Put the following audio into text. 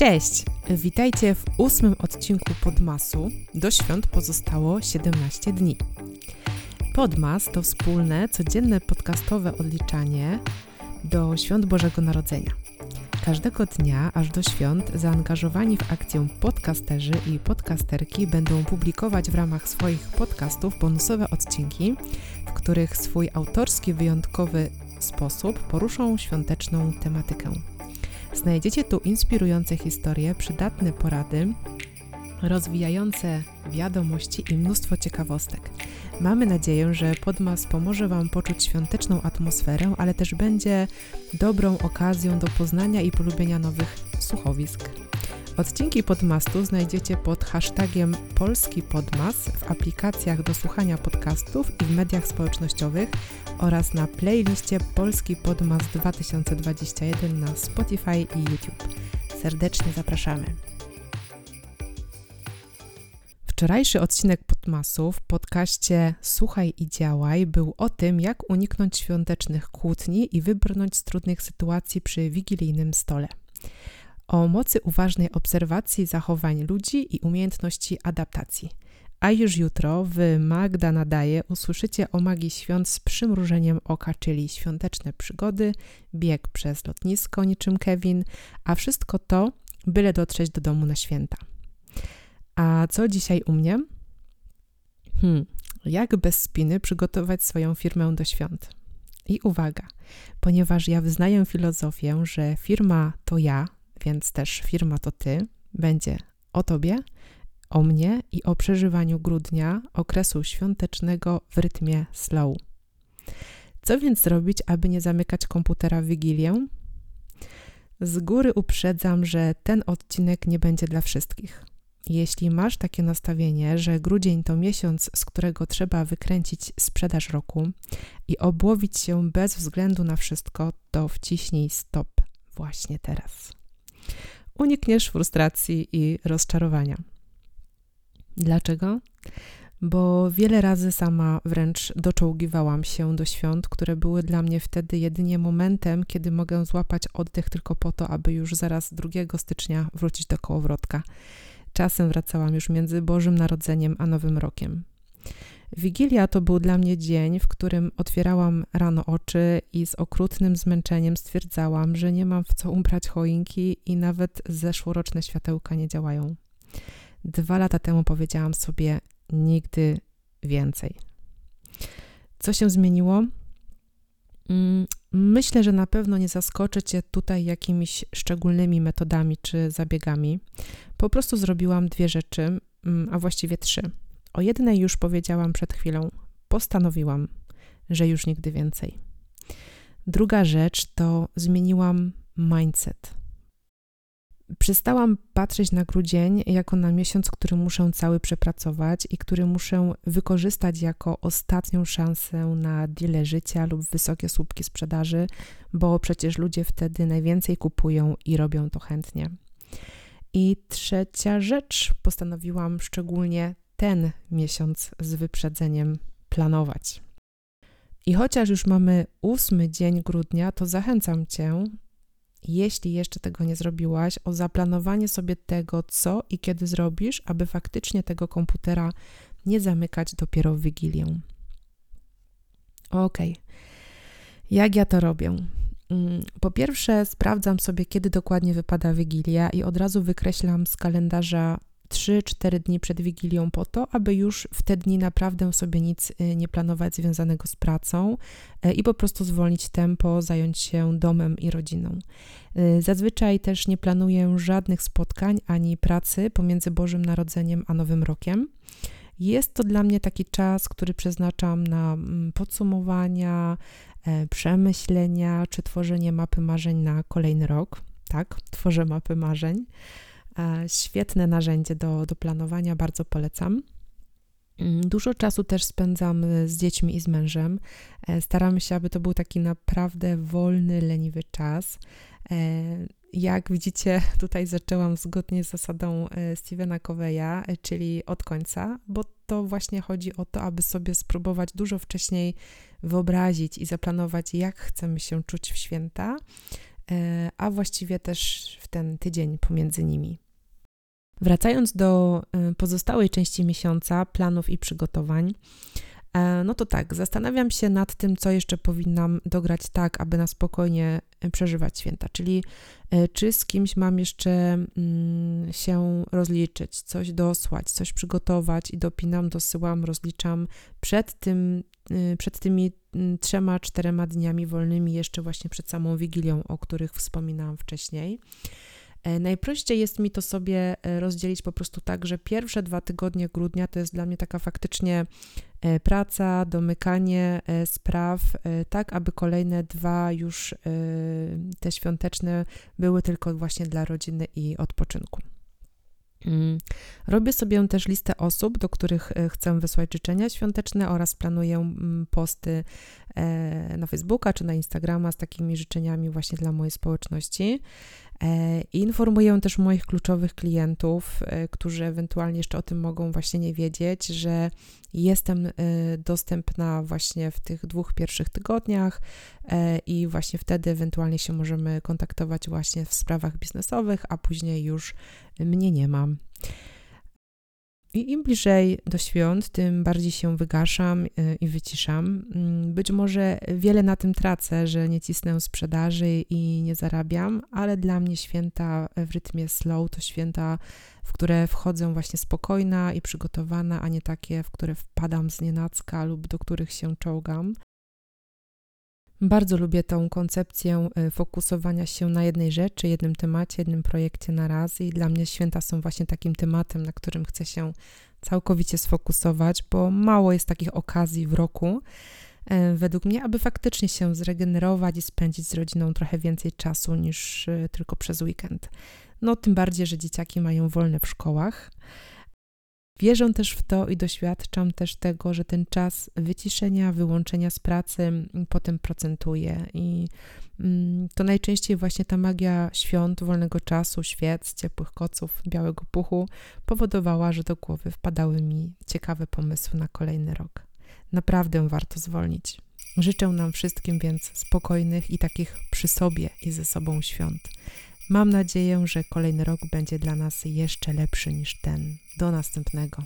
Cześć! Witajcie w ósmym odcinku Podmasu. Do świąt pozostało 17 dni. Podmas to wspólne, codzienne podcastowe odliczanie do świąt Bożego Narodzenia. Każdego dnia, aż do świąt, zaangażowani w akcję podcasterzy i podcasterki będą publikować w ramach swoich podcastów bonusowe odcinki, w których swój autorski, wyjątkowy sposób poruszą świąteczną tematykę. Znajdziecie tu inspirujące historie, przydatne porady, rozwijające wiadomości i mnóstwo ciekawostek. Mamy nadzieję, że Podmas pomoże Wam poczuć świąteczną atmosferę, ale też będzie dobrą okazją do poznania i polubienia nowych słuchowisk. Odcinki Podmastu znajdziecie pod hashtagiem Polski Podmas w aplikacjach do słuchania podcastów i w mediach społecznościowych oraz na playliście Polski Podmas 2021 na Spotify i YouTube. Serdecznie zapraszamy. Wczorajszy odcinek Podmasu w podcaście Słuchaj i działaj był o tym, jak uniknąć świątecznych kłótni i wybrnąć z trudnych sytuacji przy wigilijnym stole. O mocy uważnej obserwacji zachowań ludzi i umiejętności adaptacji. A już jutro w Magda Nadaje usłyszycie o magii świąt z przymrużeniem oka, czyli świąteczne przygody, bieg przez lotnisko niczym Kevin, a wszystko to, byle dotrzeć do domu na święta. A co dzisiaj u mnie? Hmm, jak bez spiny przygotować swoją firmę do świąt? I uwaga, ponieważ ja wyznaję filozofię, że firma to ja, więc też firma to ty, będzie o tobie, o mnie i o przeżywaniu grudnia, okresu świątecznego w rytmie slow. Co więc zrobić, aby nie zamykać komputera w wigilię? Z góry uprzedzam, że ten odcinek nie będzie dla wszystkich. Jeśli masz takie nastawienie, że grudzień to miesiąc, z którego trzeba wykręcić sprzedaż roku i obłowić się bez względu na wszystko, to wciśnij stop właśnie teraz. Unikniesz frustracji i rozczarowania. Dlaczego? Bo wiele razy sama wręcz doczołgiwałam się do świąt, które były dla mnie wtedy jedynie momentem, kiedy mogę złapać oddech tylko po to, aby już zaraz 2 stycznia wrócić do kołowrotka. Czasem wracałam już między Bożym Narodzeniem a Nowym Rokiem. Wigilia to był dla mnie dzień, w którym otwierałam rano oczy i z okrutnym zmęczeniem stwierdzałam, że nie mam w co ubrać choinki i nawet zeszłoroczne światełka nie działają. Dwa lata temu powiedziałam sobie nigdy więcej. Co się zmieniło? Mm, myślę, że na pewno nie zaskoczę Cię tutaj jakimiś szczególnymi metodami czy zabiegami. Po prostu zrobiłam dwie rzeczy, mm, a właściwie trzy. O jednej już powiedziałam przed chwilą. Postanowiłam, że już nigdy więcej. Druga rzecz to zmieniłam mindset. Przestałam patrzeć na grudzień jako na miesiąc, który muszę cały przepracować i który muszę wykorzystać jako ostatnią szansę na deale życia lub wysokie słupki sprzedaży, bo przecież ludzie wtedy najwięcej kupują i robią to chętnie. I trzecia rzecz, postanowiłam szczególnie ten miesiąc z wyprzedzeniem planować. I chociaż już mamy ósmy dzień grudnia, to zachęcam Cię, jeśli jeszcze tego nie zrobiłaś, o zaplanowanie sobie tego, co i kiedy zrobisz, aby faktycznie tego komputera nie zamykać dopiero w Wigilię. Ok. Jak ja to robię? Mm, po pierwsze, sprawdzam sobie, kiedy dokładnie wypada Wigilia i od razu wykreślam z kalendarza 3-4 dni przed Wigilią po to, aby już w te dni naprawdę sobie nic y, nie planować związanego z pracą y, i po prostu zwolnić tempo, zająć się domem i rodziną. Y, zazwyczaj też nie planuję żadnych spotkań ani pracy pomiędzy Bożym Narodzeniem a Nowym Rokiem. Jest to dla mnie taki czas, który przeznaczam na mm, podsumowania, e, przemyślenia czy tworzenie mapy marzeń na kolejny rok. Tak, tworzę mapy marzeń. E, świetne narzędzie do, do planowania, bardzo polecam. Mm, dużo czasu też spędzam z dziećmi i z mężem. E, staramy się, aby to był taki naprawdę wolny, leniwy czas. E, jak widzicie, tutaj zaczęłam zgodnie z zasadą Stevena Coveya, czyli od końca, bo to właśnie chodzi o to, aby sobie spróbować dużo wcześniej wyobrazić i zaplanować, jak chcemy się czuć w święta, a właściwie też w ten tydzień pomiędzy nimi. Wracając do pozostałej części miesiąca, planów i przygotowań, E, no to tak, zastanawiam się nad tym, co jeszcze powinnam dograć tak, aby na spokojnie e, przeżywać święta, czyli e, czy z kimś mam jeszcze mm, się rozliczyć, coś dosłać, coś przygotować i dopinam, dosyłam, rozliczam przed tym, przed tymi mm, trzema, czterema dniami wolnymi, jeszcze właśnie przed samą Wigilią, o których wspominałam wcześniej. Najprościej jest mi to sobie rozdzielić po prostu tak, że pierwsze dwa tygodnie grudnia to jest dla mnie taka faktycznie E, praca, domykanie e, spraw, e, tak aby kolejne dwa już te świąteczne były tylko właśnie dla rodziny i odpoczynku. Mm. Robię sobie też listę osób, do których chcę wysłać życzenia świąteczne oraz planuję mm, posty na Facebooka czy na Instagrama z takimi życzeniami właśnie dla mojej społeczności. E, informuję też moich kluczowych klientów, e, którzy ewentualnie jeszcze o tym mogą właśnie nie wiedzieć, że jestem e, dostępna właśnie w tych dwóch pierwszych tygodniach i właśnie wtedy ewentualnie się możemy kontaktować właśnie w sprawach biznesowych, a później już mnie nie mam. I im bliżej do świąt, tym bardziej się wygaszam y, i wyciszam. Mm, być może wiele na tym tracę, że nie cisnę sprzedaży i nie zarabiam, ale dla mnie święta w rytmie slow to święta, w które wchodzę właśnie spokojna i przygotowana, a nie takie, w które wpadam z nienacka lub do których się czołgam. Bardzo lubię tą koncepcję y, fokusowania się na jednej rzeczy, jednym temacie, jednym projekcie na raz i dla mnie święta są właśnie takim tematem, na którym chcę się całkowicie sfokusować, bo mało jest takich okazji w roku, y, według mnie, aby faktycznie się zregenerować i spędzić z rodziną trochę więcej czasu niż y, tylko przez weekend. No, tym bardziej, że dzieciaki mają wolne w szkołach. Wierzę też w to i doświadczam też tego, że ten czas wyciszenia, wyłączenia z pracy mm, potem procentuje. I mm, to najczęściej właśnie ta magia świąt, wolnego czasu, świec, ciepłych koców, białego puchu powodowała, że do głowy wpadały mi ciekawe pomysły na kolejny rok. Naprawdę warto zwolnić. Życzę nam wszystkim więc spokojnych i takich przy sobie i ze sobą świąt. Mam nadzieję, że kolejny rok będzie dla nas jeszcze lepszy niż ten. Do następnego.